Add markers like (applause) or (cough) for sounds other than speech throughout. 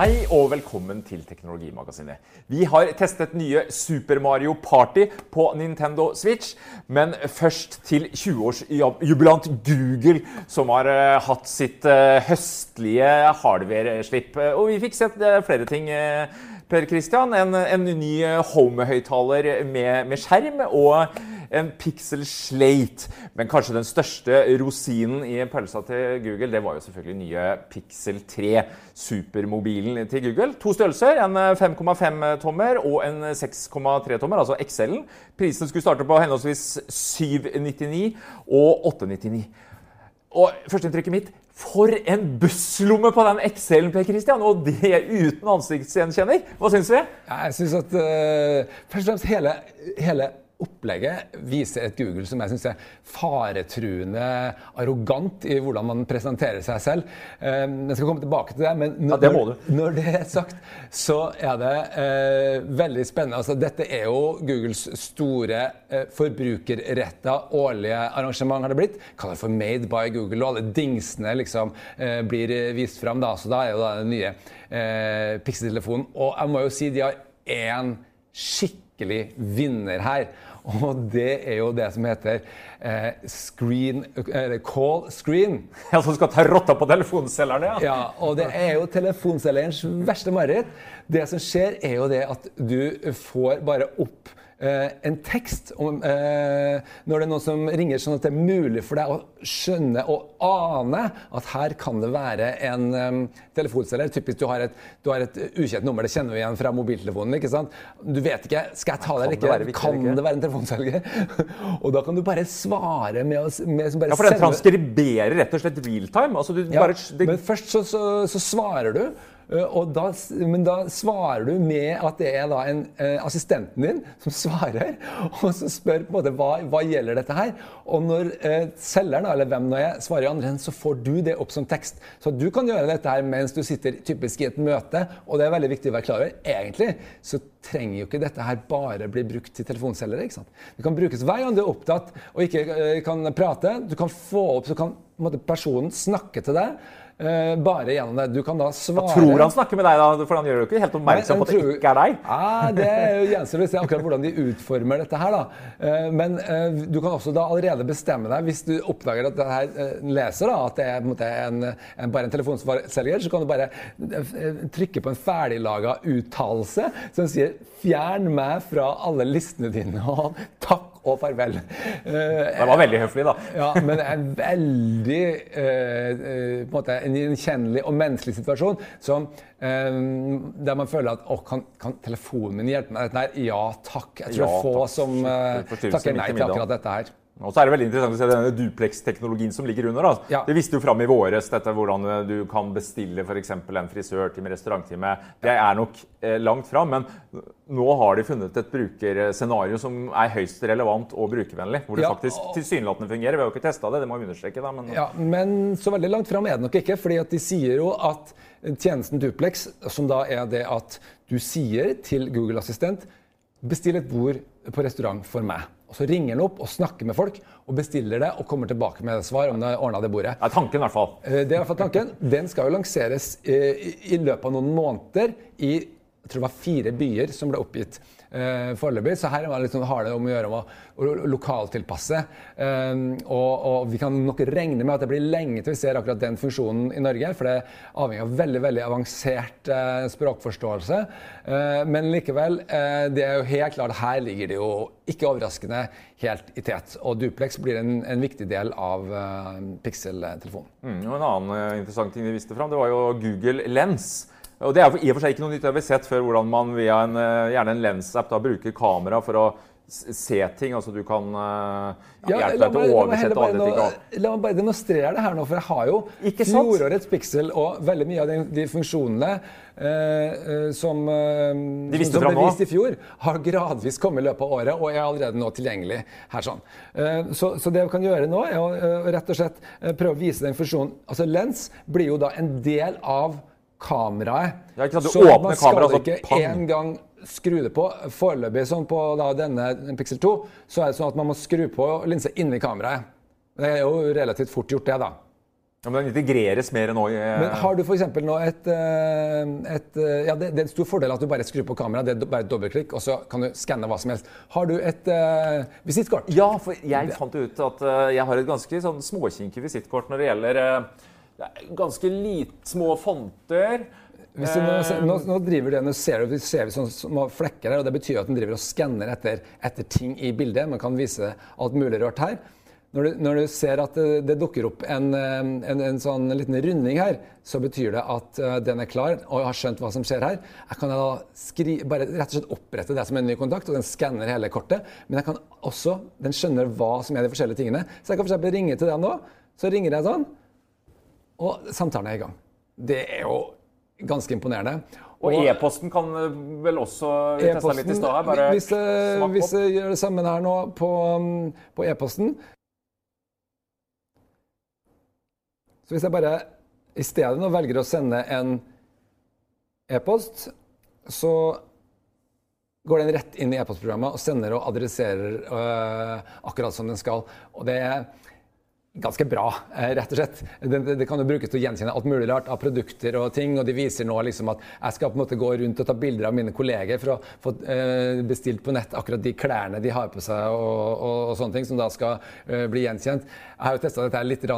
Hei og velkommen til Teknologimagasinet. Vi har testet nye Super Mario Party på Nintendo Switch. Men først til 20-årsjubilant Google, som har uh, hatt sitt uh, høstlige hardware-slipp. Og vi fikk sett flere ting. Per Christian, en, en ny home-høyttaler med, med skjerm og en Pixel Slate. Men kanskje den største rosinen i pølsa til Google det var jo selvfølgelig nye Pixel 3, supermobilen til Google. To størrelser, en 5,5-tommer og en 6,3-tommer, altså XL-en. Prisen skulle starte på henholdsvis 799 og 899. Og førsteinntrykket mitt for en busslomme på den XL-en, Per Christian! Og det uten ansiktsgjenkjenner. Hva syns vi? Jeg syns at uh, først og fremst hele, hele opplegget viser et Google som jeg syns er faretruende arrogant i hvordan man presenterer seg selv. Jeg skal komme tilbake til det, men når, ja, det, når det er sagt, så er det eh, veldig spennende. Altså, dette er jo Googles store eh, forbrukerretta årlige arrangement, har det blitt. Kaller for Made by Google, og alle dingsene liksom eh, blir vist fram. Da. Så da er jo da den nye eh, Pixie-telefonen. Og jeg må jo si de har én skikkelig vinner her. Og det er jo det som heter eh, screen, eh, call screen. Ja, Som skal ta rotta på telefonselgerne? Ja. ja, og det er jo telefonselgerens verste mareritt. Det som skjer, er jo det at du får bare opp en tekst om, uh, når det er noen som ringer, sånn at det er mulig for deg å skjønne og ane at her kan det være en um, telefonselger. Typisk du har, et, du har et ukjent nummer, det kjenner vi igjen fra mobiltelefonen. ikke sant? Du vet ikke skal jeg ta det eller ikke. Være kan ikke? det være en telefonselger? (laughs) og da kan du bare svare med å med, bare Ja, for den transkriberer rett og slett realtime? Altså, ja, bare, det... Men først så, så, så svarer du. Eh, da, men da svarer du med at det er en, eh, assistenten din som svarer, (laughs) og som spør på måte hva, hva gjelder dette her. Og når eh, selgeren, eller hvem nå er, svarer i andre enden, så får du det opp som tekst. Så du kan gjøre dette her mens du sitter typisk i et møte, og det er veldig viktig å være klar over. Egentlig så trenger jo ikke dette her bare bli brukt til telefonselgere. ikke sant? Det kan brukes hver gang du er opptatt og ikke kan prate. Du kan få opp, så kan måte, personen snakke til deg. Uh, bare gjennom det. Du kan da svare Jeg tror han snakker med deg, da, for han gjør jo ikke helt oppmerksom på at det ikke er deg. Ah, det gjenstår å se akkurat hvordan de utformer dette her. da. Uh, men uh, du kan også da allerede bestemme deg, hvis du oppdager at det her leser da, at det er en, en, en, bare en telefonselger, så kan du bare trykke på en ferdiglaga uttalelse som sier 'fjern meg fra alle listene dine', og takk og farvel. Det var veldig høflig, da. ja, men det er en veldig uh, på en måte en gjenkjennelig og menneskelig situasjon som, der man føler at å, kan, kan, telefonen min hjelpe meg Nei. Ja takk. Jeg tror ja, få som takker nei til akkurat dette her. Og så er det veldig interessant å se denne duplex-teknologien som ligger under. Ja. Det viste jo fram i våres dette hvordan eh, du kan bestille f.eks. en frisørtime, restauranttime. Det er nok eh, langt fram, men nå har de funnet et brukerscenario som er høyst relevant og brukervennlig. Hvor det ja. faktisk tilsynelatende fungerer. Vi har jo ikke testa det, det må vi understreke. Da, men... Ja, men så veldig langt fram er det nok ikke. fordi de sier jo at tjenesten Duplex, som da er det at du sier til Google Assistent bestill et bord på restaurant for meg. Og Så ringer han opp og snakker med folk og bestiller det og kommer tilbake med svar om det ordna det bordet. Det er tanken i hvert fall. Eh, det er i hvert fall tanken. Den skal jo lanseres eh, i løpet av noen måneder i jeg tror det var fire byer som ble oppgitt eh, foreløpig. Så her liksom, har det om å gjøre om å, å lokaltilpasse. Eh, og, og, vi kan nok regne med at det blir lenge til vi ser akkurat den funksjonen i Norge. For det avhenger av veldig veldig avansert eh, språkforståelse. Eh, men likevel, eh, det er jo helt klart her ligger det jo ikke overraskende helt i tet. Og Duplex blir en, en viktig del av uh, Pixel-telefonen. Mm, og en annen interessant ting vi viste fram, det var jo Google Lens. Og Det er i og for seg ikke noe nytt. Det har sett før hvordan man via en, eh, gjerne en Lens-app bruker kamera for å se ting. altså Du kan uh, ja, hjelpe deg til å oversette andre ting. La meg bare demonstrere det her nå, for jeg har jo fjorårets Pixel og veldig mye av de, de funksjonene uh, som, uh, de som ble vist i fjor, har gradvis kommet i løpet av året og er allerede nå tilgjengelig her. sånn. Så, så, det vi kan gjøre nå, er å rett og slett prøve å vise den funksjonen. Altså Lens blir jo da en del av kameraet. Ja, ikke sant? Du så man skal kamera, ikke engang skru det på. Foreløpig sånn på da, denne Pixel 2 så er det sånn at man må skru på linse inni kameraet. Det er jo relativt fort gjort, det, da. Ja, men Den integreres mer nå i Men har du f.eks. nå et, eh, et eh, Ja, det, det, er en stor fordel at du bare skrur på kameraet. Det er bare et dobbeltklikk, og så kan du skanne hva som helst. Har du et uh, visittkort? Ja, for jeg fant ut at jeg har et ganske sånn småkinkig visittkort når det gjelder uh, ganske lit, små fonter. Du, nå, nå, nå, driver det, nå ser du, ser vi sånne små flekker her, og Det betyr at den driver og skanner etter, etter ting i bildet. Man kan vise alt mulig rart her. Når du, når du, ser at det, det dukker opp en, en, en, sånn liten runding her, så betyr det at uh, den er klar og har skjønt hva som skjer her. Jeg kan da skri, bare rett og slett opprette det som en ny kontakt, og den skanner hele kortet. Men jeg kan også, den skjønner hva som er de forskjellige tingene. Så jeg kan for ringe til den nå. Så ringer jeg sånn, og samtalen er i gang. Det er jo ganske imponerende. Og e-posten kan vel også Vi testa litt i stad. Hvis, hvis jeg gjør det samme her nå på, på e-posten Så hvis jeg bare i stedet nå velger å sende en e-post, så går den rett inn i e-postprogrammet og sender og adresserer øh, akkurat som den skal. Og det er ganske bra, eh, rett og slett. Det, det, kan jo brukes til å gjenkjenne alt mulig rart av produkter og ting. Og de viser nå liksom at jeg skal på en måte gå rundt og ta bilder av mine kolleger for å få eh, bestilt på nett akkurat de klærne de har på seg og, og, og sånne ting, som da skal eh, bli gjenkjent. Jeg har jo testa dette litt.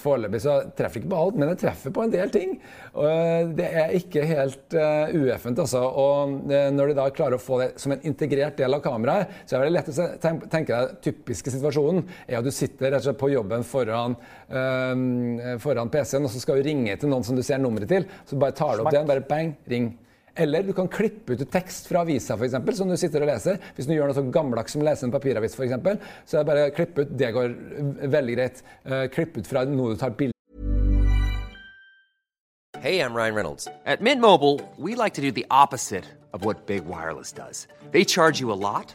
Foreløpig så treffer ikke på alt, men jeg treffer på en del ting. Og det er ikke helt ueffent, altså. Og når du da klarer å få det som en integrert del av kameraet, så er det lett å tenke deg typiske situasjonen er at du sitter rett og slett på jobben foran, eh, foran PC-en, og så skal du ringe til noen som du ser nummeret til. Så bare tar du opp den, bare bang, ring. Eller du kan klippe ut tekst fra avisa for eksempel, som du sitter og leser. Hvis du gjør noe så gammeldags som å lese en papiravis, f.eks., så er det bare å klippe ut. Det går veldig greit. Eh, klipp ut fra noe du tar bilde Hey, I'm Ryan Reynolds. At Mint Mobile, we like to do the opposite of what Big Wireless does. They charge you a lot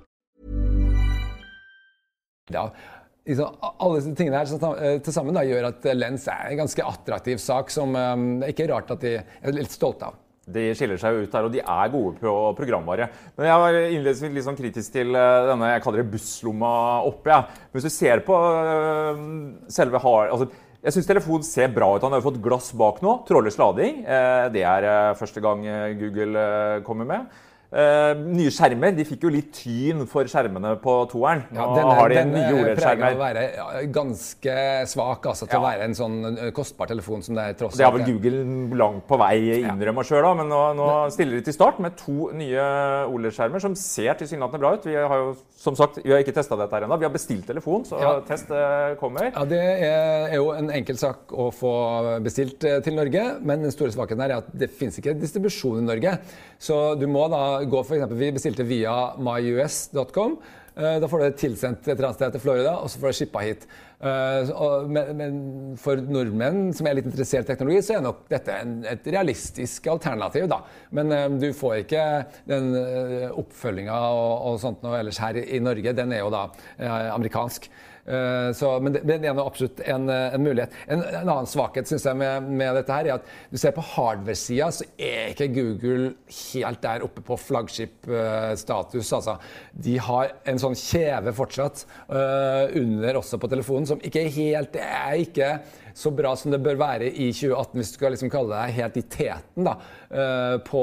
Ja, liksom, alle disse tingene her eh, til sammen da, gjør at Lens er en ganske attraktiv sak som um, det er ikke rart at de er litt stolte av. De skiller seg ut her, og de er gode på programvare. Men jeg var innledningsvis litt sånn kritisk til eh, denne jeg kaller det busslomma oppe. Ja. Hvis du ser på uh, selve hard... Altså, jeg syns telefonen ser bra ut. Han har jo fått glass bak nå. Trådløs lading. Det er første gang Google kommer med. Uh, nye skjermer. De fikk jo litt tyn for skjermene på toeren. Ja, denne, har de denne preger å være ganske svak altså, til ja. å være en sånn eh, kostbar telefon som det er tross Det har vel Google langt på vei innrømma sjøl, men nå, nå, stiller de til start med to nye OLED-skjermer som ser tilsynelatende bra ut. Vi har jo som sagt, vi har ikke testa dette her ennå. Vi har bestilt telefon, så ja. test eh, kommer. Ja, Det er jo en enkel sak å få bestilt til Norge, men den store svakheten her er at det fins ikke distribusjon i Norge. Så du må da gå for eksempel, Vi bestilte via myus.com. Eh, da får du det tilsendt et eller annet sted til Florida, og så får du shippa hit. Eh, men for nordmenn som er litt interessert i teknologi, så er nok dette et realistisk alternativ. da. Men eh, du får ikke den oppfølginga og sånt noe ellers her i Norge. Den er jo da amerikansk. Eh, så, men, det, det er absolutt en, eh, en mulighet. En, en, annen svakhet synes jeg med, med, dette her er at du ser på hardware-sida, så er ikke Google helt der oppe på flaggskip-status. altså. De har en sånn kjeve fortsatt uh, under også på telefonen, som ikke helt er ikke så bra som det bør være i 2018, hvis du skal liksom kalle deg helt i teten da, eh, på,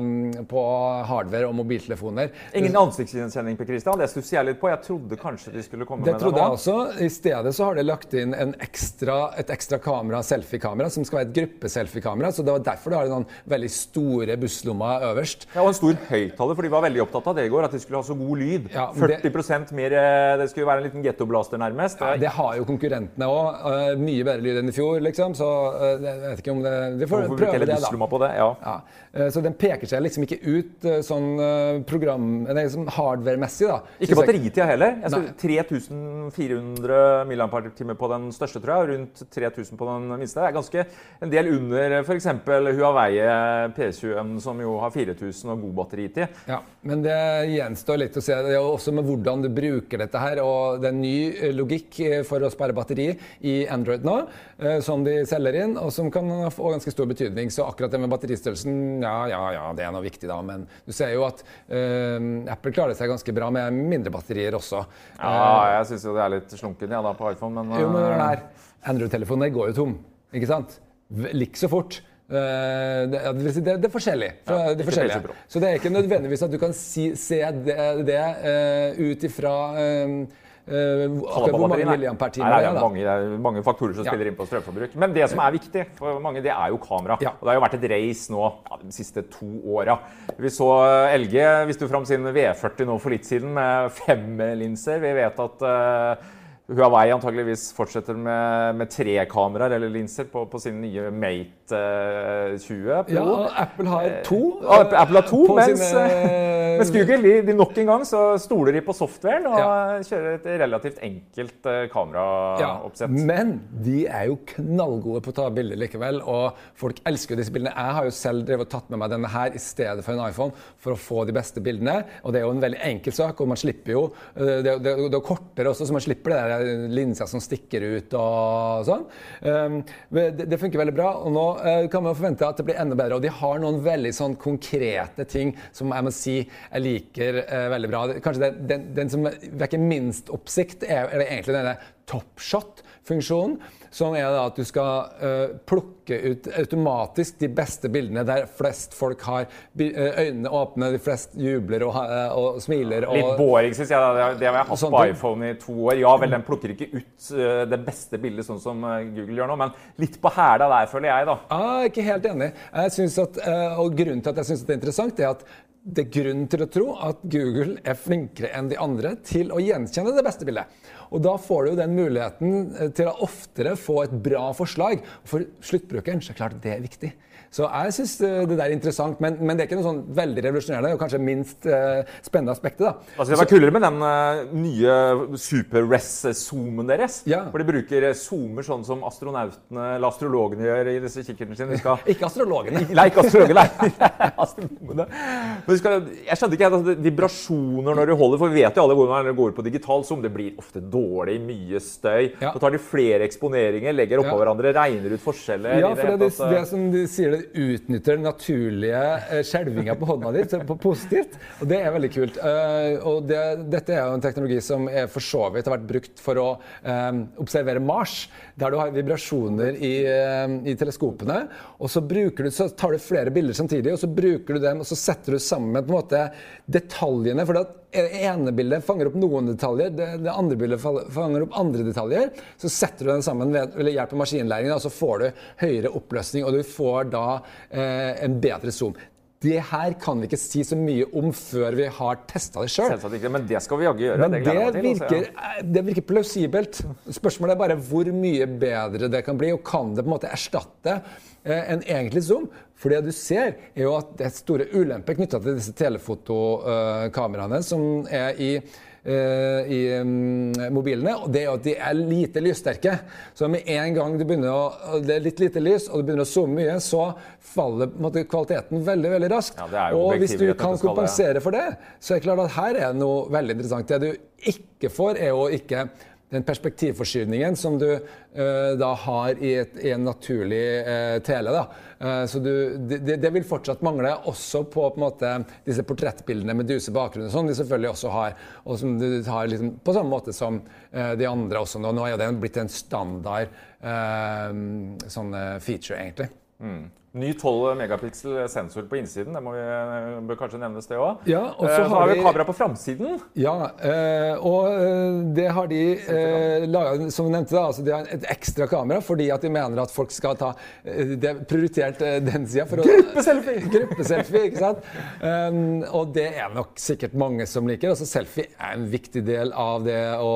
mm, på hardware og mobiltelefoner. Ingen ansiktsgjenkjenning på Christian. Det stusser jeg litt på. Jeg trodde kanskje de skulle komme Det med trodde det jeg også. I stedet så har de lagt inn en ekstra, et ekstra kamera, selfie-kamera, som skal være et gruppeselfiekamera. Så det var derfor du har noen veldig store busslommer øverst. Ja, og en stor høyttaler, for de var veldig opptatt av det i går. At de skulle ha så god lyd. Ja, det- 40% mer eh, Det skulle være en liten gettoblaster, nærmest. Det har jo konkurrentene òg. mye bedre lyd enn i fjor, liksom. Så eh, jeg vet ikke om det Vi får Hvorfor prøve det, da. på det? Ja. Ja, eh, Så den peker seg liksom ikke ut eh, sånn program... Nei, sånn hardware-messig, da. Ikke batteritida heller. Jeg så 3400 mAh på den største, tror jeg. Rundt 3000 på den minste. Det er ganske en del under f.eks. Huawei P21, som jo har 4000 og god batteritid. Ja, men det gjenstår litt å se. Det er også med hvordan du bruker dette her. Og det er ny logikk for å spare batteri i Android nå, som de selger inn, og som kan få ganske stor betydning. Så akkurat det med batteristørrelsen, ja, ja, ja, det er noe viktig, da. Men du ser jo at uh, Apple klarer seg ganske bra med mindre batterier også. Ja, jeg syns jo det er litt slunken ja, da, på iPhone, men, Jo, men eh, den her Android-telefonen går jo tom, ikke sant? Lik Like så fort. Eh, Det, det, det, er forskjellig. fra Ja, det er forskjellige. så. Så det er ikke nødvendigvis at du kan si, se det, det eh, ut ifra uh, akkurat hvor mange milliampertimer Nei, det er. mange, det er mange faktorer som spiller inn på strømforbruk. Men det som er viktig for mange, det er jo kamera. Og det har jo vært et race nå ja, de siste to åra. Vi så LG viste fram sin V40 nå for litt siden med fem linser. Vi vet at eh, Huawei antageligvis fortsetter med, med tre kameraer eller linser på, på sin nye Mate eh, 20 Pro. Ja, og Apple har to. Ja, Apple har to, mens, sine- mens Google de, de nok en gang så stoler de på softwaren og Ja. kjører et relativt enkelt kameraoppsett. Ja, men de er jo knallgode på å ta bilder likevel, og folk elsker jo disse bildene. Jeg har jo selv drevet og tatt med meg denne her i stedet for en iPhone for å få de beste bildene. Og det er jo en veldig enkel sak, og man slipper jo eh, Det, det, det er kortere også, så man slipper det der linsa som stikker ut og sånn. Det, det funker veldig bra, og nå eh, kan man forvente at det blir enda bedre. Og de har noen veldig sånn konkrete ting som jeg må si jeg liker eh, veldig bra. Kanskje den, den, den som vekker minst oppsikt, er, er egentlig denne topshot-funksjonen. Som er da at du skal eh, plukke ut automatisk de beste bildene der flest folk har eh, øynene åpne, de flest jubler og, ha- og smiler. Og, Litt boring, syns jeg. da. Det har- jeg hatt på iPhone i to år. Ja vel, den plukker ikke ut eh, det beste bildet, sånn som eh, Google gjør nå, men litt på hæla der, føler jeg, da. Er ikke helt enig. Jeg synes at, eh, og Grunnen til at jeg syns det er interessant, er at det er grunn til å tro at Google er flinkere enn de andre til å gjenkjenne det beste bildet. Og Da får du jo den muligheten eh, til å oftere få et bra forslag. For sluttbrukeren så er klart det er viktig. Så jeg syns det der er interessant, men, men det er ikke noe sånn veldig revolusjonerende. Og kanskje minst eh, spennende aspektet. da. Altså, det var kulere med den uh, nye super-res-zoomen deres. Ja. For de bruker eh, zoomer sånn som astronautene eller astrologene gjør i disse kikkertene sine. Skal (laughs) Ikke astrologene. Nei, ikke astrologene. nei. (laughs) Astronomene. Men skal, jeg skjønte ikke helt altså, vibrasjoner når du holder, for vi vet jo alle hvordan det går på digital zoom. Det blir ofte dårlig, mye støy. Ja. Så tar de flere eksponeringer, legger oppå Ja. hverandre, regner ut forskjeller. Ja, for det, det, eh, det som de sier, det utnytter den naturlige eh, skjelvinga på hånda di på positivt. Og det er veldig kult. Eh, og det, dette er jo en teknologi som er for så vidt har vært brukt for å um, observere Mars, der du har vibrasjoner i, um, i teleskopene. Og så, du, så tar du flere bilder samtidig, og så bruker du dem, og så setter du sammen på en måte detaljene. for at ene bildet fanger opp noen detaljer, det, det andre bildet fanger opp andre detaljer. Så setter du den sammen ved ved hjelp av maskinlæring, og så får du høyere oppløsning, og du får da eh, en bedre zoom. Det her kan vi ikke si så mye om før vi har testa det sjøl. Men det skal vi jaggu gjøre. Men det det virker, altså, det virker plausibelt. Spørsmålet er bare hvor mye bedre det kan bli, og kan det på en måte erstatte eh, en egentlig zoom? For det du ser, er jo at det er store ulemper knytta til disse telefotokameraene som er i eh, i mm, mobilene, og det er jo at de er lite lyssterke. Så med en gang du begynner å, det er litt lite lys, og du begynner å zoome mye, så faller måte, kvaliteten veldig veldig raskt. Ja, det og hvis du kan det. kompensere for det, så er det klart at her er noe veldig interessant. Det du ikke får, er jo ikke den perspektivforskyvningen som du uh, da har i, et, i en naturlig uh, tele. Da. Uh, så du, det, det vil fortsatt mangle, også på, på en måte, disse portrettbildene med duse bakgrunn, som de selvfølgelig også har. og som du har liksom, På samme måte som de andre også. Nå, nå er det blitt en standard sånn feature, egentlig. Ny 12 megapiksel sensor på innsiden. Det må vi, bør kanskje nevnes, det òg. Ja, og så så har vi kamera på framsiden. Ja, eh, og eh, det har de eh, laga, som du nevnte, da, altså de har et ekstra kamera fordi at de mener at folk skal ta eh, Det er prioritert eh, den sida. Gruppeselfie! (laughs) Gruppeselfie, ikke sant? Um, og det er nok sikkert mange som liker. Altså Selfie er en viktig del av det å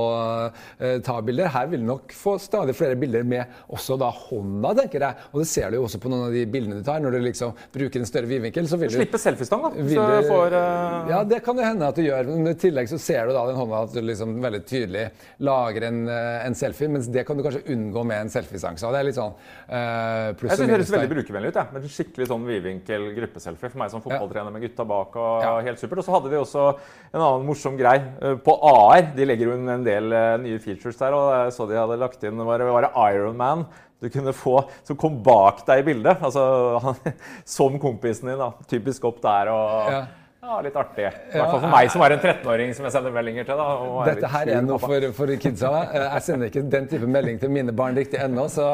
uh, ta bilder. Her vil du nok få stadig flere bilder med også da hånda, tenker jeg. Og det ser du jo også på noen av de bildene du tar. Når du liksom bruker en større vidvinkel, så vil du Slippe selfiestang, da. Hvis du- får uh... Ja, det kan jo hende at du gjør. Men i tillegg så ser du da den hånda at du liksom veldig tydelig lager en, eh, en selfie, mens det kan du kanskje unngå med en selfiestang. Så det er litt sånn uh, pluss Jeg synes Det høres veldig brukervennlig ut. Ja. Med en skikkelig sånn vidvinkel gruppeselfie for meg som fotballtrener med gutta bak. og Ja. helt supert. Og så hadde de også en annen morsom grei på AR. De legger jo en del nye features der, og så de hadde lagt inn var, det- var det Iron Man du kunne få som kom bak deg i bildet. Altså han, som kompisen din, da. Typisk opp der og Ja. ja, litt artig. I hvert fall for meg som er en 13-åring som jeg sender meldinger til. da. Dette her er noe for, for kidsa. Jeg sender ikke den type melding til mine barn riktig ennå, så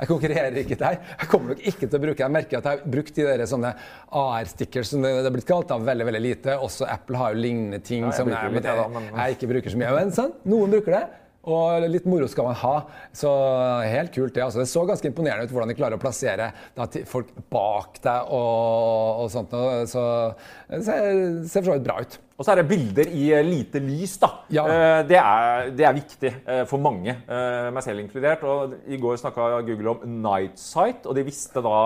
jeg konkurrerer ikke der. Jeg kommer nok ikke til å bruke Jeg merker at jeg har brukt de der sånne AR-stickers som det er blitt kalt da, veldig veldig lite. Også Apple har jo lignende ting jeg som jeg, det da, men- jeg ikke bruker så mye. Men sant? noen bruker det. Og litt moro skal man ha. Så helt kult, det. altså. Det så ganske imponerende ut hvordan de klarer å plassere da, folk bak deg og, og sånt. Og, Så det ser, ser for så vidt bra ut. Og så er det bilder i eh, lite lys. da. Ja. Eh, Det, er, det er viktig eh, for mange, meg selv inkludert. Og I går snakka Google om Night Sight, og de visste da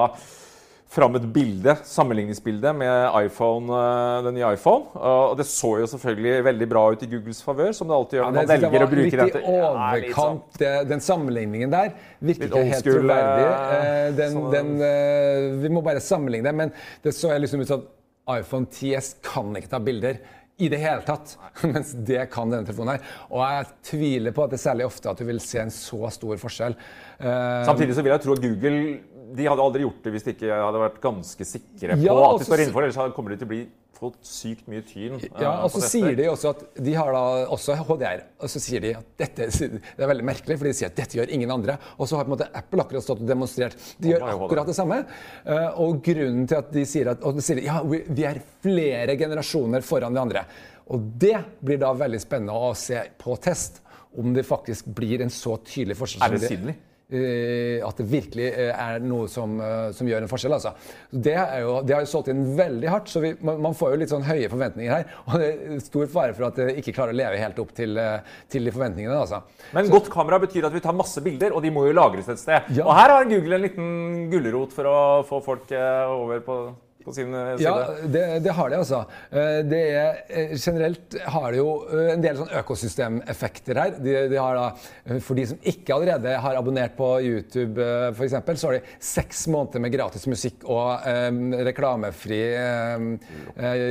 fram et bilde, sammenligningsbilde med iPhone, eh, den nye iPhone. Og det så jo selvfølgelig veldig bra ut i Googles favør, som det alltid gjør når man det synes velger å bruke bruke litt dette. overkant. Ja, litt sånn. overkant. Den sammenligningen der virker ikke helt troverdig. eh, Eh, Den, sånn- den, eh, vi må bare sammenligne det, men det så liksom ut som at iPhone 10S kan ikke ta bilder. I det hele tatt. (laughs) Mens det kan denne telefonen her. Og jeg tviler på at det er særlig ofte at du vil se en så stor forskjell. Eh, Samtidig så vil jeg tro at Google de hadde aldri gjort det hvis de ikke hadde vært ganske sikre på Ja, at de står innenfor. Ellers kommer de til å bli fått sykt mye tyn. eh, Ja, og så sier de også at de har da også HDR. Og så sier de at dette (laughs) Det er veldig merkelig, for de sier at dette gjør ingen andre. Og så har på en måte Apple akkurat stått og demonstrert. De gjør akkurat det samme. Eh, Og grunnen til at de sier at og de sier, ja, vi er flere generasjoner foran de andre. Og det blir da veldig spennende å se på test. Om det faktisk blir en så tydelig forskjell. Er det eh, at det virkelig eh, er noe som, eh, som gjør en forskjell. Altså. Det, jo, det har jo solgt inn veldig hardt, så vi, man, man får jo litt sånn høye forventninger her. (laughs) Og det er stor fare for at det ikke klarer å leve helt opp til, eh, til de forventningene. Altså. Men godt kamera betyr at vi tar masse bilder, og de må jo lagres et sted. Ja. Og her har Google en liten gulrot for å få folk eh, over på, på sin eh, side. Ja, det, det har de altså. Eh, Det er, eh, generelt har det jo en del sånn økosystemeffekter her. De, de har da, for de som ikke allerede har abonnert på YouTube, for eksempel, så har de seks måneder med gratis musikk og um, reklamefri eh,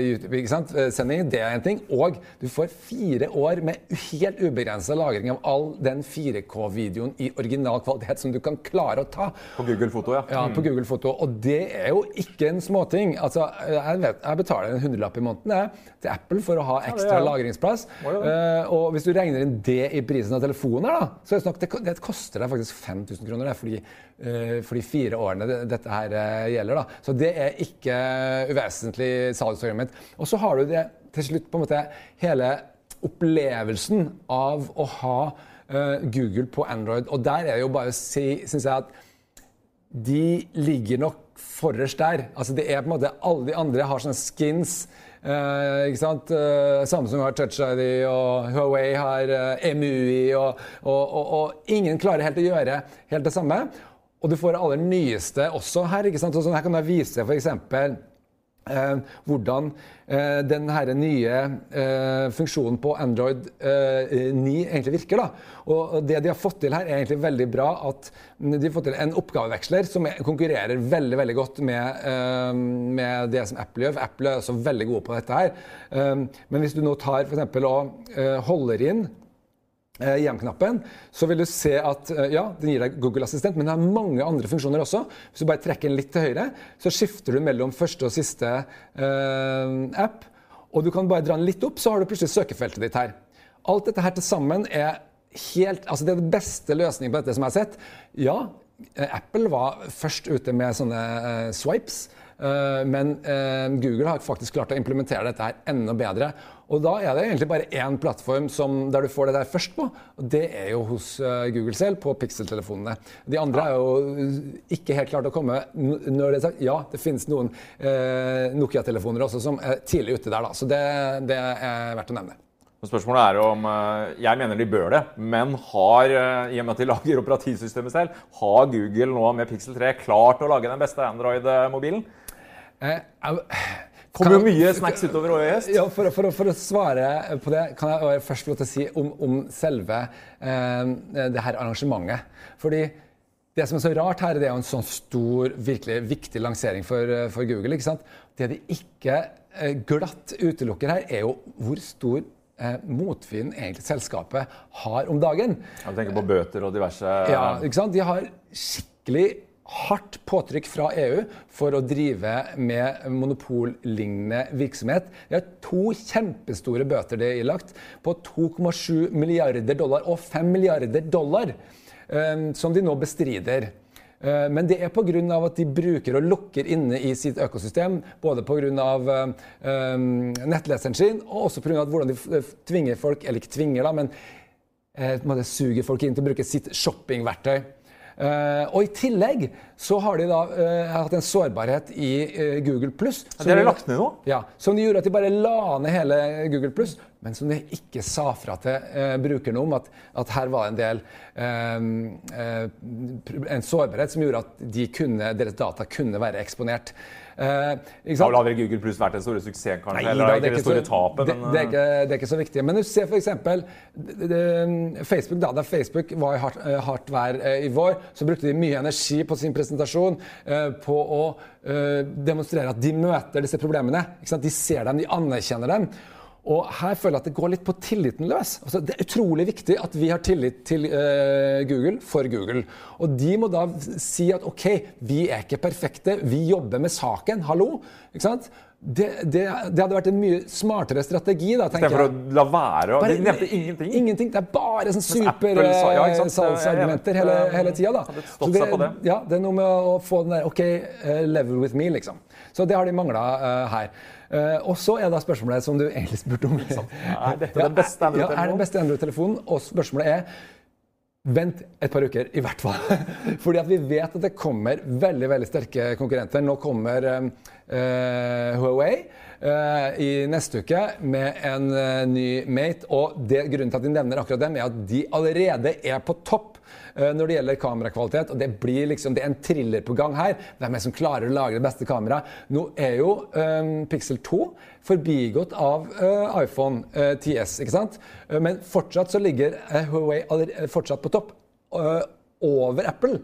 YouTube, ikke sant? Sending. Det er en ting. Og du får fire år med helt ubegrensa lagring av all den 4K-videoen i original kvalitet som du kan klare å ta. På Google Foto, ja. Ja, på Google Foto. Og det er jo ikke en småting. Altså, jeg, vet, jeg betaler en hundrelapp i måneden jeg, til Apple for å ha ekstra ja. lagringsplass. Uh. Eh, og hvis du regner inn det i prisen av telefonen, her, da, så er det, det, det koster deg faktisk 5000 kroner det, fordi, eh, for de fire årene det, dette her eh, gjelder. Da. Så det er ikke uvesentlig salgsargument. Og så har du det til slutt på en måte hele opplevelsen av å ha eh, Google på Android. Og der er det jo bare å si, syns jeg, at de ligger nok forrest der. Altså det er på en måte Alle de andre har sånne skins. Eh, ikke sant? Eh, Samsung har Touch ID, og Huawei har eh, EMUI, og, og, og, og ingen klarer helt å gjøre helt det samme. Og du får det aller nyeste også her. ikke sant? Så sånn her kan jeg vise f.eks. Eh, hvordan eh, den nye eh, funksjonen på Android eh, 9 egentlig virker. Da. Og det de har fått til her, er egentlig veldig bra. At de har fått til en oppgaveveksler som er, konkurrerer veldig veldig godt med, eh, med det som Apple gjør. Apple er også veldig gode på dette her. Eh, men hvis du nå tar eksempel og eh, holder inn eh, hjem-knappen, så vil du se at eh, ja, den gir deg Google Assistent, men det har mange andre funksjoner også. Hvis du bare trekker den litt til høyre, så skifter du mellom første og siste eh, app. Og du kan bare dra den litt opp, så har du plutselig søkefeltet ditt her. Alt dette her til sammen er helt Altså, det er den beste løsningen på dette som jeg har sett. Ja, eh, Apple var først ute med sånne eh, swipes. eh, men eh, Google har faktisk klart å implementere dette her enda bedre. Og da er det egentlig bare én plattform som, der du får det der først på. Og det er jo hos eh, Google selv, på Pixel-telefonene. De andre er jo ikke helt klart å komme. Når det er sagt, ja, det finnes noen eh, Nokia-telefoner også som er tidlig ute der, da. Så det, det er verdt å nevne. Spørsmålet er om eh, Jeg mener de bør det, men har, eh, i og med at de (laughs) lager operativsystemet selv, har Google nå med Pixel 3 klart å lage den beste Android-mobilen? Eh, Kommer jo mye snacks utover året gjest. Ja, for, for, for å svare på det, kan jeg først få lov til å si om, om selve eh, det her arrangementet. Fordi det som er så rart her, det er jo en sånn stor, virkelig viktig lansering for, eh, for Google. ikke sant? Det de ikke eh, glatt utelukker her, er jo hvor stor eh, motvind egentlig selskapet har om dagen. Du tenker på bøter og diverse Ja, ikke sant? De har skikkelig hardt påtrykk fra EU for å drive med monopollignende virksomhet. De har to kjempestore bøter de er ilagt, på 2,7 milliarder dollar og 5 milliarder dollar, eh, som de nå bestrider. Eh, Men det er pga. at de bruker og lukker inne i sitt økosystem. Både pga. Uh, nettleseren sin, og også pga. hvordan de tvinger folk, eller ikke tvinger, da, men eh, suger folk inn til å bruke sitt shoppingverktøy. Eh, og I tillegg så har de da uh, hatt en sårbarhet i uh, Google Pluss. Ja, de det lagt ned nå? Ja, Som de gjorde at de bare la ned hele Google Pluss, men som de ikke sa fra til brukerne om at, at her var en del En sårbarhet som gjorde at de kunne, deres data kunne være eksponert. Eh, hadde vel Google Pluss vært den store suksessen, kanskje? Nei, eller da, er ikke det store så- tapet? Det, men, det, er ikke, det er ikke så viktig. Men du ser f.eks. Facebook. Da, da Facebook var i hardt, eh, hardt vær eh, i vår, så brukte de mye energi på sin presentasjon eh, på å eh, demonstrere at de møter disse problemene. Ikke sant? De ser dem, de anerkjenner dem. Og her føler jeg at det går litt på tilliten løs. Altså, det er utrolig viktig at vi har tillit til eh, Google for Google. Og de må da si at OK, vi er ikke perfekte, vi jobber med saken. Hallo? Ikke sant? Det, det, det hadde vært en mye smartere strategi, da, tenker jeg. Istedenfor å la være. Og Bare- de nevnte ingenting. Ingenting. Det er bare sånn supersalgsargumenter ja, er hele, hele tida. da. Hadde stått Så seg på det. Ja, det er noe med å få den der OK, eh, level with me, liksom. Så det har de mangla her. Eh, og så er da spørsmålet som du egentlig spurte om. (laughs) Er dette den beste Ja, er det beste Android-telefonen? Og spørsmålet er Vent et par uker, i hvert fall. (laughs) Fordi at vi vet at det kommer veldig veldig sterke konkurrenter. Nå kommer eh, Huawei eh, i neste uke med en eh, ny Mate. Og det, grunnen til at de nevner akkurat dem, er at de allerede er på topp eh, når det gjelder kamerakvalitet. Og det blir liksom, det er en thriller på gang her. Hvem er det som klarer å lage det beste kameraet? Nå er jo um, Pixel 2 forbigått av uh, iPhone uh, 10S, ikke sant? Eh, Men fortsatt så ligger eh, Huawei fortsatt på topp. Uh, over Apple.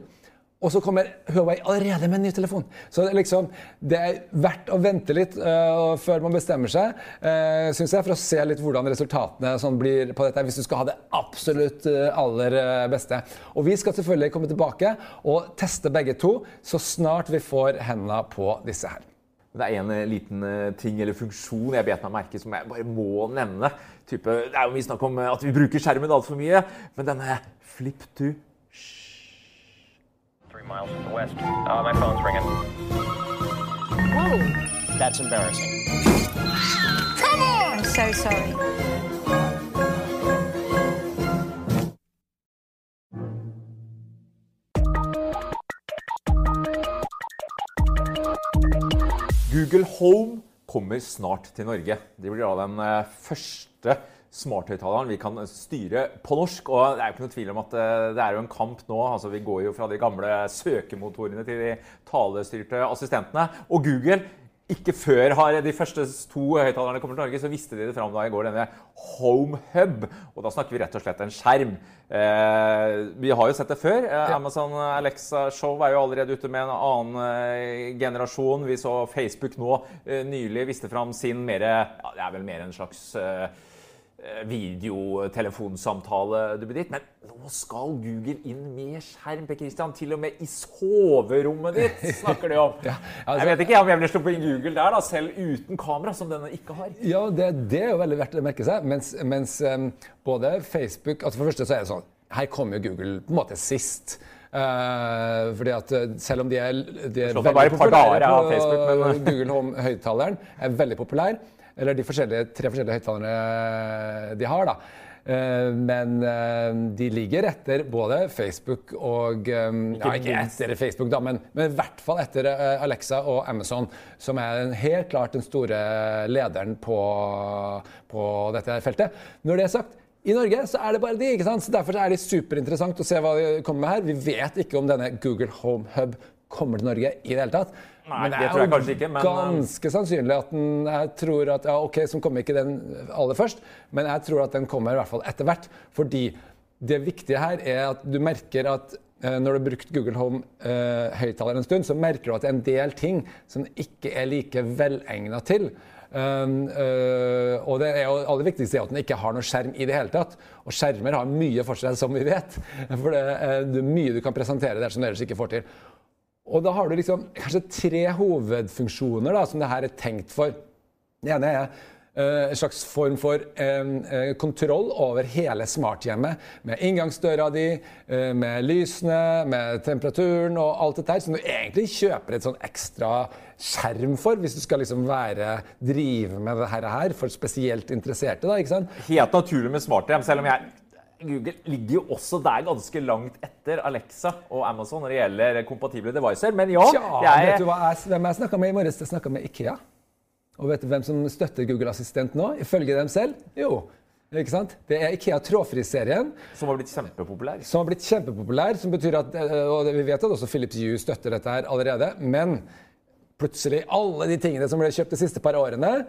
Og så kommer Huawei allerede med en ny telefon. Så liksom, det er verdt å vente litt uh, før man bestemmer seg, uh, syns jeg, for å se litt hvordan resultatene sånn blir på dette, hvis du skal ha det absolutt eh, aller beste. Og vi skal selvfølgelig komme tilbake og teste begge to så snart vi får hendene på disse her. Det er en liten ting eller funksjon jeg bet meg merke som jeg bare må nevne. Type, det er jo mye snakk om at vi bruker skjermen altfor mye, men denne flip to Three miles to the west. Uh, my phone's ringing. Whoa. That's embarrassing. I'm so sorry. Google Home kommer snart til Norge. Det blir da den eh, første smarthøyttaleren vi kan styre på norsk. Og det er jo ikke noe tvil om at eh, det er jo en kamp nå. altså Vi går jo fra de gamle søkemotorene til de talestyrte assistentene. Og Google ikke før har de første to høyttalerne kommet til Norge, så visste de det fram da i går, denne Home Hub. Og da snakker vi rett og slett en skjerm. Eh, vi har jo sett det før. Eh, Amazon Alexa Show er jo allerede ute med en annen eh, generasjon. Vi så Facebook nå eh, nylig viste fram sin mer ja, Det er vel mer en slags eh, eh, videotelefonsamtale du blir ditt. Men nå skal Google inn med skjerm, Per Christian. Til og med i soverommet ditt (laughs) snakker de om. Ja, altså- jeg vet ikke om jeg ville sluppet inn Google der, da, selv uten kamera, som denne ikke har. Ja, det, det er jo veldig verdt å merke seg. Mens, mens um, både Facebook altså For det første så er det sånn Her kommer jo Google på en måte sist. Uh, fordi at eh, selv om de er, de er veldig populære dager ja, Facebook, men- Google Home-høyttaleren er veldig populær. Eller de forskjellige, tre forskjellige høyttalerne de har, da. Eh, Men eh, de ligger etter både Facebook og eh, Ja, ikke etter Facebook, da, men, men i hvert fall etter eh, Alexa og Amazon, som er helt klart den store lederen på, på dette feltet. Når det er sagt, i Norge så er det bare de, ikke sant? Så Derfor er det superinteressant å se hva de kommer med her. Vi vet ikke om denne Google Home Hub kommer til Norge i det hele tatt. Nei, det tror jeg kanskje ikke, men- ganske sannsynlig at den Jeg tror at Ja, OK, så kommer ikke den aller først, men jeg tror at den kommer i hvert fall etter hvert. Fordi det viktige her er at du merker at eh, når du har brukt Google Home-høyttaler en stund, så merker du at det er en del ting som ikke er like velegna til. Um, uh, og det er jo aller viktigste er at den ikke har noe skjerm i det hele tatt. Og skjermer har mye for seg, som vi vet. (laughs) For det er det er mye du kan presentere der som du ellers ikke får til. Og da har du liksom kanskje tre hovedfunksjoner da, som det her er tenkt for. Det ene er eh, en slags form for eh, kontroll over hele smarthjemmet. Med inngangsdøra di, eh, med lysene, med temperaturen og alt dette her. Som du egentlig kjøper et sånn ekstra skjerm for, hvis du skal liksom være, drive med det her, her for spesielt interesserte. da, ikke sant? Helt naturlig med smarthjem, selv om jeg Google ligger jo også der ganske langt etter Alexa og Amazon når det gjelder kompatible devices. Men ja, jeg, vet du hva jeg, hvem jeg snakka med i morges? Jeg snakka med Ikea. Og vet du hvem som støtter Google Assistent nå, ifølge dem selv? Jo, ikke sant? det er Ikea Trådfri-serien, som har blitt kjempepopulær. som har blitt kjempepopulær. Som betyr at, eh, og vi vet at også Philips Hue støtter dette her allerede. Men plutselig, alle de tingene som ble kjøpt de siste par årene,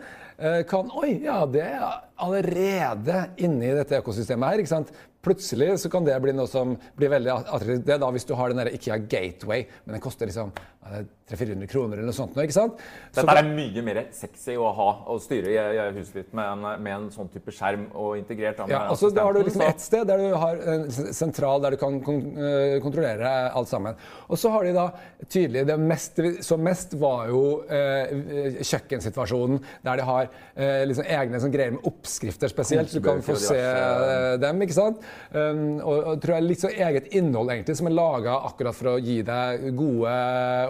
kan Oi, ja, det er allerede inne i dette økosystemet her. ikke sant? Plutselig så kan det bli noe som blir veldig attraktivt. Det er da hvis du har den der Ikea Gateway, men den koster liksom ja, det er 300-400 kroner eller noe sånt. ikke sant? Så Dette er mye mer sexy å ha og styre huset ditt med en, med en sånn type skjerm og integrert. da Ja, og så da har du liksom ett sted der du har en sentral der du kan eh, kontrollere alt sammen. Og så har de da tydelig Det mest, som mest var jo eh, kjøkkensituasjonen, der de har eh, liksom egne sånn greier med oppskrifter spesielt, du kan få se eh, dem. ikke sant? Um, og, og tror jeg litt så eget innhold egentlig som er laga akkurat for å gi deg gode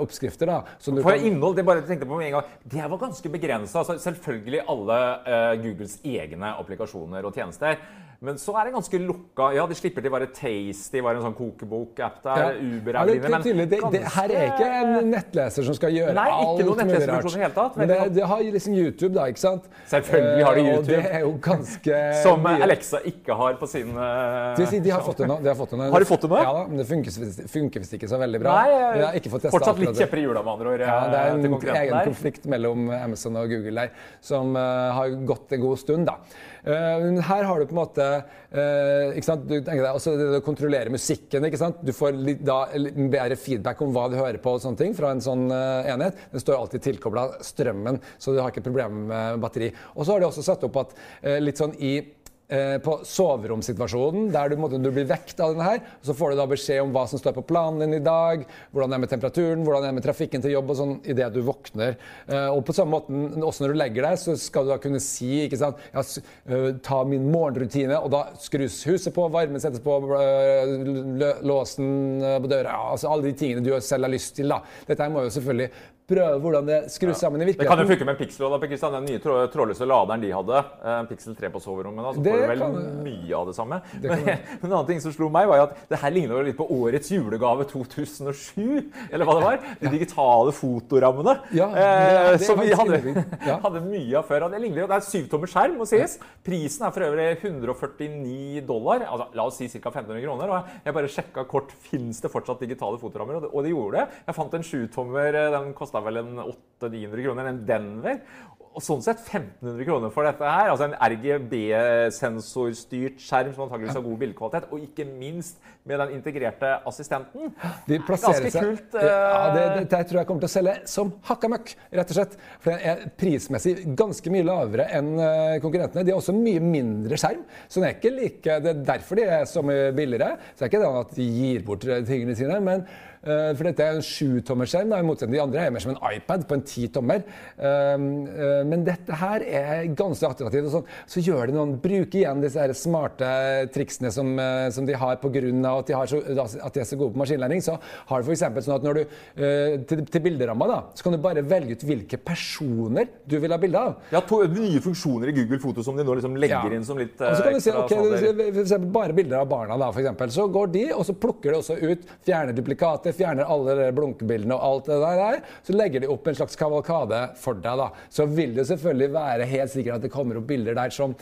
oppskrifter. da. For kan- innhold, det bare tenkte på med en gang, det var ganske begrensa. Altså, selvfølgelig alle eh, Googles egne applikasjoner og tjenester. Men så er det ganske lukka. Ja, de slipper til bare Tasty, var en sånn kokebok-app der. Uber Ja, er det, men det, det, ganske- her er ikke en nettleser som skal gjøre Nei, ikke alt noen mulig rart. i det hele tatt. Men det, det har liksom YouTube, da, ikke sant? Selvfølgelig har de YouTube. Og det er jo ganske (laughs) Som eh, mye. Alexa ikke har på sin eh, si, de har fått det nå. De har, fått det nå. Har de fått det nå? Ja da, men det funker, visst- ikke så veldig bra. Nei, Jeg har ikke fått testa fortsatt litt det. kjepper i hjula, med andre ord. Ja, det er eh, en egen der. konflikt mellom Amazon og Google der, som uh, har gått en god stund. da. Eh, her har du på en måte eh, ikke sant? Du tenker deg, også det å kontrollere musikken. ikke sant? Du får litt, da, litt bedre feedback om hva du hører på og sånne ting fra en sånn eh, enhet. Den står alltid tilkobla strømmen, så du har ikke problemer med batteri. Og så har de også satt opp at litt sånn i på soveromssituasjonen, der du, måtte, du blir vekt av denne her. Så får du da beskjed om hva som står på planen din i dag, hvordan det er med temperaturen, hvordan det er med trafikken til jobb og sånn idet du våkner. Eh, og på samme måte, også når du legger deg, så skal du da kunne si ikke sant, ja, eh, ta min morgenrutine, og da skrus huset på, varmen settes på, eh, låsen eh, på døra, altså alle de tingene du selv har lyst til. da. Dette må jo selvfølgelig prøve hvordan det skrus sammen i virkeligheten. Det kan jo funke med en Pixel. Da, Kristian, den nye trå- trådløse laderen de hadde, eh, Pixel 3 på soverommet, da, så Det får du vel kan- mye av det samme. kan Men, men (laughs) en annen ting som slo meg, var jo at det her ligner litt på årets julegave 2007. Eller hva det var. De digitale fotorammene. Ja, eh, det- det som vi hadde. Ja. (laughs) hadde mye av før. Det ligner jo, det er syvtommer skjerm, må sies. Prisen er for øvrig 149 dollar. altså La oss si ca. 1500 kroner. Og jeg bare sjekka kort fins det fortsatt digitale fotorammer, og det, og det gjorde det. Jeg fant en sjutommer, eh, den kosta vel en 800-900 kroner, en Denver. og sånn sett 1500 kroner for dette her. Altså en RGB-sensorstyrt skjerm som antakeligvis har god bildekvalitet. Og ikke minst med den integrerte assistenten. De Ganske seg kult. Uh... Ja, det, det, det tror jeg kommer til å selge som hakka møkk, rett og slett. For den er prismessig ganske mye lavere enn eh, konkurrentene. De har også mye mindre skjerm, så den er ikke like Det er derfor de er så mye billigere. Så det er ikke det at de gir bort eh, tingene sine. men eh, for dette er en sjutommerskjerm, i motsetning til de andre er mer som en iPad på en ti tommer. Um, eh, men dette her er ganske attraktivt. sånn. Så gjør det noen, bruker igjen disse her smarte triksene som, eh, som de har pga. at, de har så, at de er så gode på maskinlæring. Så har du f.eks. sånn at når du eh, til, til bilderamma da, så kan du bare velge ut hvilke personer du vil ha bilde av. Ja, to nye funksjoner i Google Foto som de nå liksom legger Ja. inn som litt Og så kan eh, du si, ekstra ok, for eksempel bare bilder av barna, da, eksempel. Så går de, og så plukker de også ut, fjerner duplikater, fjerner alle de blunkebildene og alt det der. der. Så legger de opp en slags kavalkade for deg, da. Så vil det selvfølgelig være helt sikkert at det kommer opp bilder der som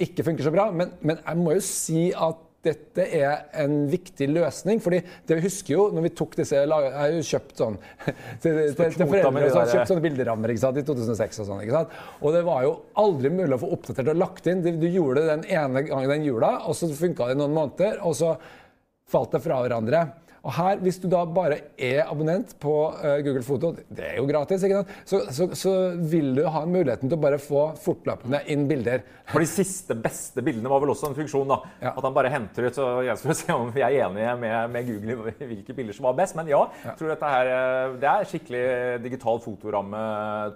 ikke funker så bra, men, men jeg må jo si at dette er en viktig løsning. fordi det vi husker jo når vi tok disse Jeg har jo kjøpt sånn (laughs) til, til, til foreldre som har kjøpt sånne bilderammer ikke sant, i 2006 og sånn. ikke sant? Og det var jo aldri mulig å få oppdatert og lagt inn. Du, du gjorde det den ene gangen den jula, og så funka det i noen måneder, og så falt det fra hverandre. Og her, Hvis du da bare er abonnent på eh, Google Foto, det er jo gratis, ikke sant? Så, så, så vil du ha muligheten til å bare få fortløpende inn bilder. For de siste beste bildene var vel også en funksjon. da. Ja. At han bare henter ut. så Jeg skal (laughs) se om vi er enige med, med Google i hvilke bilder som var best. Men ja, jeg tror dette her, eh, det er skikkelig digital fotoramme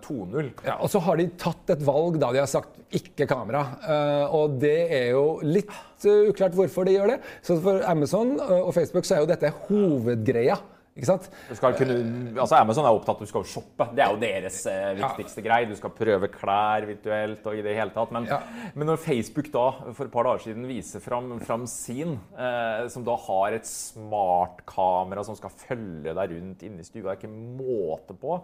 2.0. Ja, og så har de tatt et valg da de har sagt ikke kamera. Eh, og det er jo litt uklart hvorfor de gjør det. Så for Amazon og Facebook så er jo dette hovedgreia. Kunne, altså Amazon er opptatt av at du skal shoppe. Det er jo deres eh, viktigste greie. Du skal prøve klær virtuelt og i det hele tatt. Men, Ja. men når Facebook da for et par dager siden viser fram, fram sin, eh, som da har et smartkamera som skal følge deg rundt inne i stua, det er ikke måte på.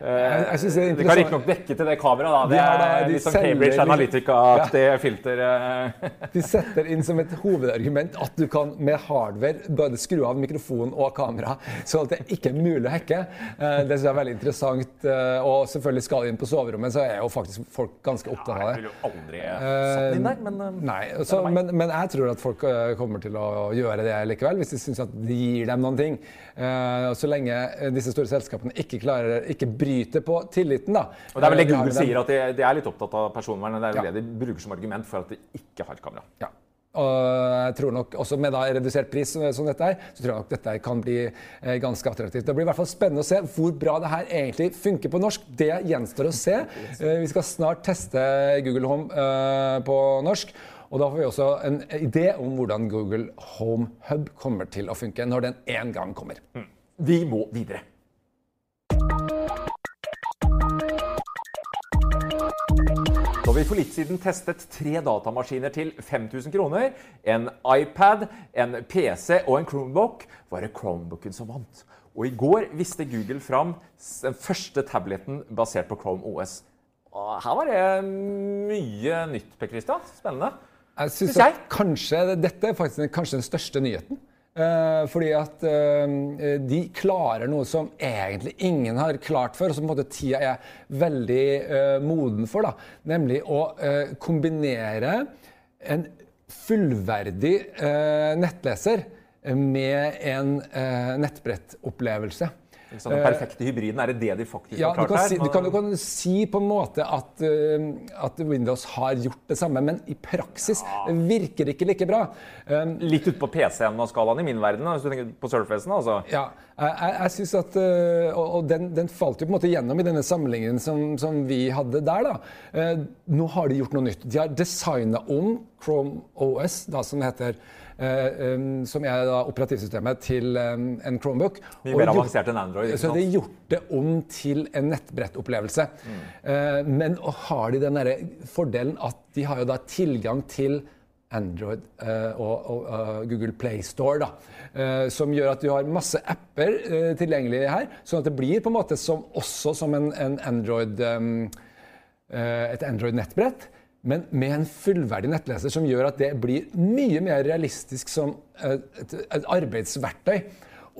Eh, Jeg- jeg synes det er det kan riktignok dekke til det kameraet. Det har da- er de litt sånn Cambridge Analytica-aktig filter. eh. (laughs) De setter inn som et hovedargument at du kan med hardware både skru av mikrofon og kamera, så at det ikke er mulig å hacke. Eh, Det synes jeg er veldig interessant. eh, Og selvfølgelig skal de inn på soverommet, så er jo faktisk folk ganske opptatt av det. Jeg det. ville jo aldri satt inn der, men eh, Nei, så, men, men jeg tror at folk eh, kommer til å gjøre det likevel, hvis de syns at det gir dem noen ting. Eh, og Så lenge eh, disse store selskapene ikke klarer, ikke bryter på tilliten, da. Og det er vel det eh, Google sier, at de, de er litt opptatt av personvernet. Det er vel Ja. det de bruker som argument for at de ikke har kamera. Ja. Og jeg tror nok også Med da redusert pris som som dette er, så tror jeg nok dette kan bli eh, ganske attraktivt. Det blir i hvert fall spennende å se hvor bra det her egentlig funker på norsk. Det gjenstår å se. Eh, vi skal snart teste Google Home eh, på norsk. Og da får vi også en idé om hvordan Google Home Hub kommer til å funke når den en gang kommer. Vi må videre. Vi for litt siden testet tre datamaskiner til 5000 kroner, en iPad, en PC og en Chromebook, var det Chromebooken som vant. Og i går viste Google fram den første tableten basert på Chrome OS. Og her var det mye nytt, Per Christian. Spennende. Jeg synes Synes jeg. kanskje, Dette er faktisk kanskje den største nyheten. Eh, fordi at eh, de klarer noe som egentlig ingen har klart før, og som på en måte tida er veldig eh, moden for. Da. Nemlig å eh, kombinere en fullverdig eh, nettleser med en eh, nettbrettopplevelse. Sant? Den perfekte hybriden, er det det de faktisk Ja, har klart her? si, du, kan, du kan si på en måte at, eh, at Windows har gjort det samme, men i praksis virker det ikke like bra. Um, Litt ute på PC-en av skalaen i min verden, hvis du tenker på Surfacen. Altså. ja, jeg, jeg, synes at eh, Og, og den, den falt jo på en måte gjennom i denne sammenligningen som, som vi hadde der. da. Eh, nå har de gjort noe nytt. De har designa om Chrome OS, da, som heter eh, um, som er da operativsystemet til um, en Chromebook. Mye mer avansert enn Android, Så de gjort det om til en nettbrettopplevelse. Eh, men og har de den fordelen at de har jo da tilgang til Android eh, og, og eh, Google Play Store, da, eh, som gjør at du har masse apper eh, tilgjengelig her. Sånn at det blir på en måte som, også som en, en Android, eh, eh, et Android-nettbrett. Men med en fullverdig nettleser som gjør at det blir mye mer realistisk som et, et arbeidsverktøy.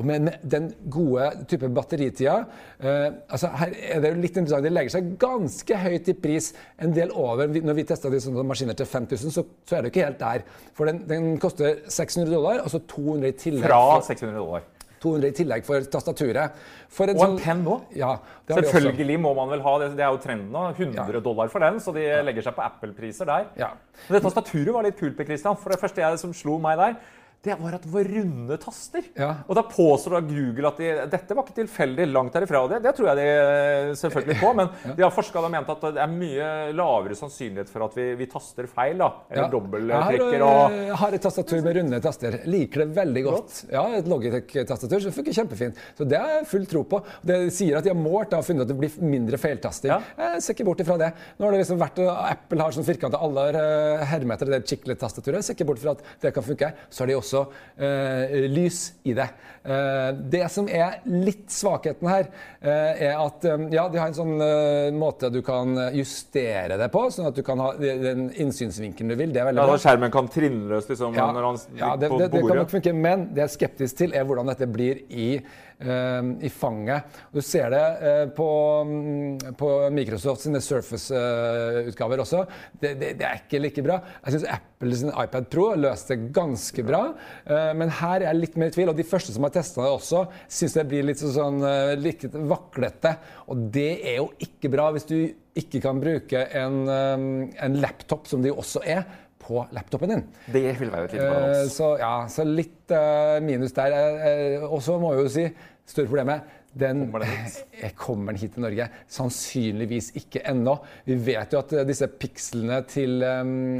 Og med med den gode type batteritida eh, altså Her er det jo litt interessant. Det legger seg ganske høyt i pris. En del over. Når vi testa de sånne maskiner til 5000, så, så er det ikke helt der. For den, den koster 600 dollar, og så 200 i tillegg. Fra 600 dollar. 200 i tillegg for tastaturet. For Og en penn òg. Ja. Selvfølgelig må man vel ha det. Det er jo trenden nå. 100 dollar for den, så de legger seg på Apple-priser der. Ja. Men det tastaturet var litt kult, Per Christian. For det første jeg, som slo meg der, det var at det var runde taster. Ja. Og da påstår da Google at de, dette var ikke tilfeldig langt derifra. Det, det tror jeg de eh, selvfølgelig på, men de har forska og ment at det er mye lavere sannsynlighet for at vi, vi taster feil. da, Eller Ja. dobbelttrekker Jeg og har, eh, har et tastatur med runde taster. Liker det veldig godt. Ja, Et Logitech-tastatur som funker kjempefint. Så Det har jeg full tro på. Det sier at de har målt og funnet at det blir mindre feiltasting. Ja. Jeg ser ikke bort ifra det. Nå har det liksom vært, eh, Apple har sånn firkanta alle hermeter, hermet det chiclet-tastaturet. Jeg ser ikke bort fra at det kan funke. Så har de også eh, lys i det. Eh, det som er litt svakheten her, eh, er at eh, ja, de har en sånn eh, måte du kan justere det på, sånn at du kan ha den innsynsvinkelen du vil. Det er veldig bra. Skjermen kan trinnløst liksom, Ja, når han ja det, på det, det kan nok funke, men det jeg er skeptisk til, er hvordan dette blir i, eh, i fanget. Du ser det eh, på, mm, på Microsoft sine Surface-utgaver også. Det, det, det er ikke like bra. Jeg syns Apple sin iPad Pro løste det ganske bra, eh, men her er jeg litt mer i tvil. Og de første som har testa det også, syns det blir litt sånn eh, litt vaklete. Og det er jo ikke bra hvis du ikke kan bruke en, eh, en laptop, som de også er, på laptopen din. Det vil være et lite paradoks. Uh, så ja, så litt uh, minus der. Uh, og så må jeg jo si, større problemet den Kommer den hit? (laughs) Kommer den hit til Norge? Sannsynligvis ikke ennå. Vi vet jo at disse pikslene til um,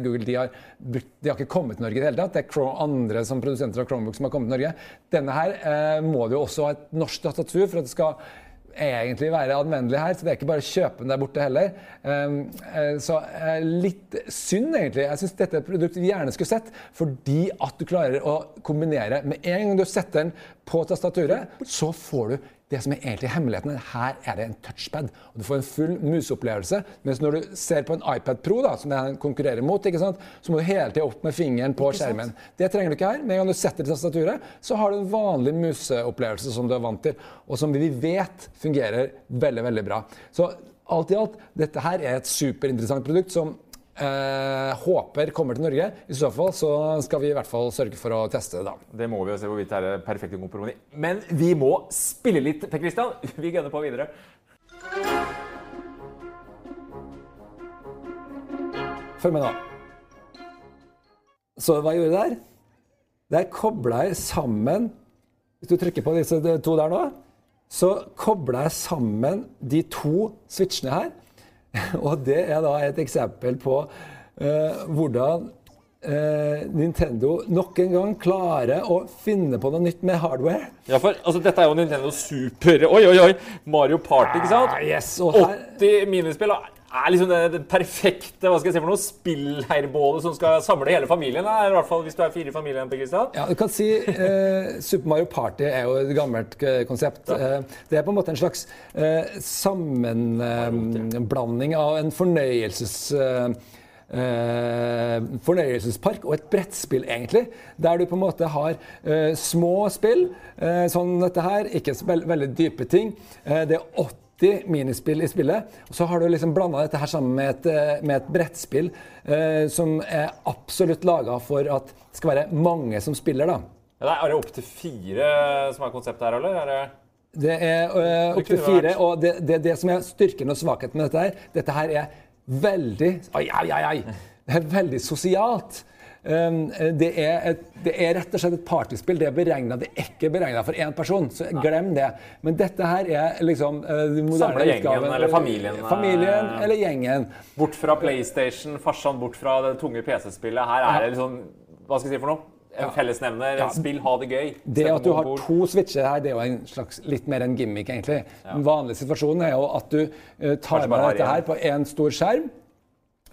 Google de har, brukt, de har ikke kommet til Norge i det hele tatt. Det er andre som produsenter av Chromebook som har kommet til Norge. Denne her må det jo også ha et norsk datatur for at det skal egentlig være anvendelig her, så det er ikke bare å kjøpe den der borte heller. Um, eh, så eh, litt synd, egentlig. Jeg syns dette er et produkt vi gjerne skulle sett, fordi at du klarer å kombinere Med en gang du setter den på tastaturet, så får du det som er egentlig hemmeligheten. Her er det en touchpad, og du får en full museopplevelse. Mens når du ser på en iPad Pro, da, som den konkurrerer mot, ikke sant? så må du hele tida opp med fingeren på skjermen. Det trenger du ikke her. Med en gang du setter til tastaturet, så har du en vanlig museopplevelse som du er vant til, og som vi vet fungerer veldig, veldig bra. Så alt i alt, dette her er et superinteressant produkt som eh, håper kommer til Norge. I så fall så skal vi i hvert fall sørge for å teste det, da. Det må vi jo se hvorvidt det er det perfekte kompromiss. Men vi må spille litt, Per Christian. (laughs) Vi gønner på videre. Følg med, nå. Så hva jeg gjorde der? Der kobla jeg sammen Hvis du trykker på disse to der nå, så kobla jeg sammen de to switchene her. (laughs) Og det er da et eksempel på uh, hvordan uh, Nintendo nok en gang klarer å finne på noe nytt med hardware. Ja, for altså, Dette er jo Nintendo Super Oi, oi, oi! Mario Party, ikke sant? Ah, yes, og her- 80 minispill og er liksom det, det perfekte hva skal jeg si for noe, spillherrbålet som skal samle hele familien. da, i hvert fall Hvis du er fire i familien. på Kristian. Ja, du kan si eh, Super Mario Party er jo et gammelt eh, konsept. Ja. det er på en måte en slags eh, sammenblanding av en fornøyelses... Eh, eh, fornøyelsespark og et brettspill, egentlig. Der du på en måte har eh, små spill, eh, sånn dette her, ikke så veldig dype ting. Eh, det er 80 minispill i spillet. Og så har du liksom blanda dette her sammen med et, eh, med et brettspill eh, som er absolutt laga for at det skal være mange som spiller, da. Ja, det er- er det opptil fire som er konseptet her, eller? Er det... Det er øh, opptil fire, og det, det, det som er styrken og svakheten med dette her, dette her er veldig Ai, ai, ai, ai! (laughs) Det er veldig sosialt. Um, det, er et, det er rett og slett et partyspill. Det er beregnet, Det er ikke beregna for én person, så glem det. Men dette her er liksom uh, den moderne Samle gjengen, eller familien, eh. Familien eller gjengen. Bort fra PlayStation, farsan bort fra det tunge PC-spillet. Her er det liksom Hva skal jeg si for noe? En fellesnevner. Ja. Spill, ha det gøy. Det at du har to switcher her, det er jo en slags litt mer en gimmick, egentlig. Den vanlige situasjonen er jo at du eh, tar med dette her på én stor skjerm.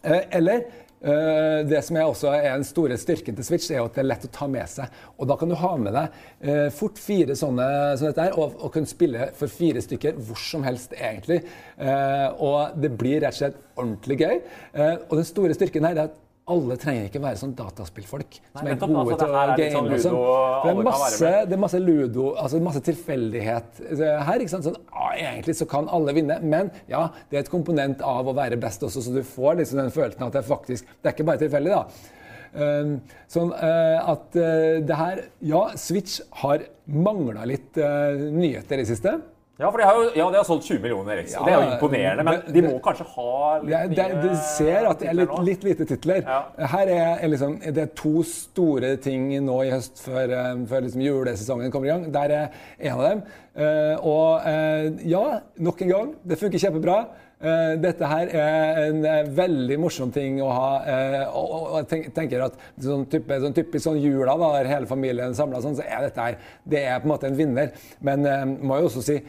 Eh, eller eh, det som er også er den store styrken til Switch, er at det er lett å ta med seg. Og da kan du ha med deg eh, fort fire sånne som dette her, og, og kunne spille for fire stykker hvor som helst, egentlig. Eh, og det blir rett og slett ordentlig gøy. Eh, og den store styrken her er at alle trenger ikke være sånn dataspillfolk som er gode altså, til å game sånn. ludo, Det er masse, det er masse ludo, altså masse tilfeldighet eh, her. ikke sant? Sånn, å, egentlig så kan alle vinne, men ja, det er et komponent av å være best også, så du får liksom den følelsen at det er faktisk Det er ikke bare tilfeldig, da. Um, sånn uh, at uh, det her Ja, Switch har mangla litt uh, nyheter i det siste. Ja, for de har jo ja, de har solgt 20 millioner X. og det er jo imponerende, men de må kanskje ha litt Det, det, ser at det er litt, litt lite titler. Ja. Her er, er liksom, det er to store ting nå i høst før, eh, før liksom julesesongen kommer i gang. Der er en av dem. Eh, og eh, ja, nok en gang, det funker kjempebra. Uh, dette her er en uh, veldig morsom ting å ha. Uh, og, og, og tenk, tenker at sånn, type, sånn typisk sånn jula, da, der hele familien samla, sånn, så er dette her det er på en måte en vinner. Men uh, må jo også si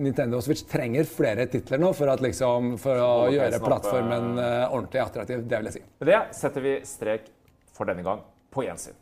Nintendo Switch trenger flere titler nå for, at, liksom, for å gjøre plattformen eh, ordentlig attraktiv. Det vil jeg si. Med det setter vi strek for denne gang på gjensyn.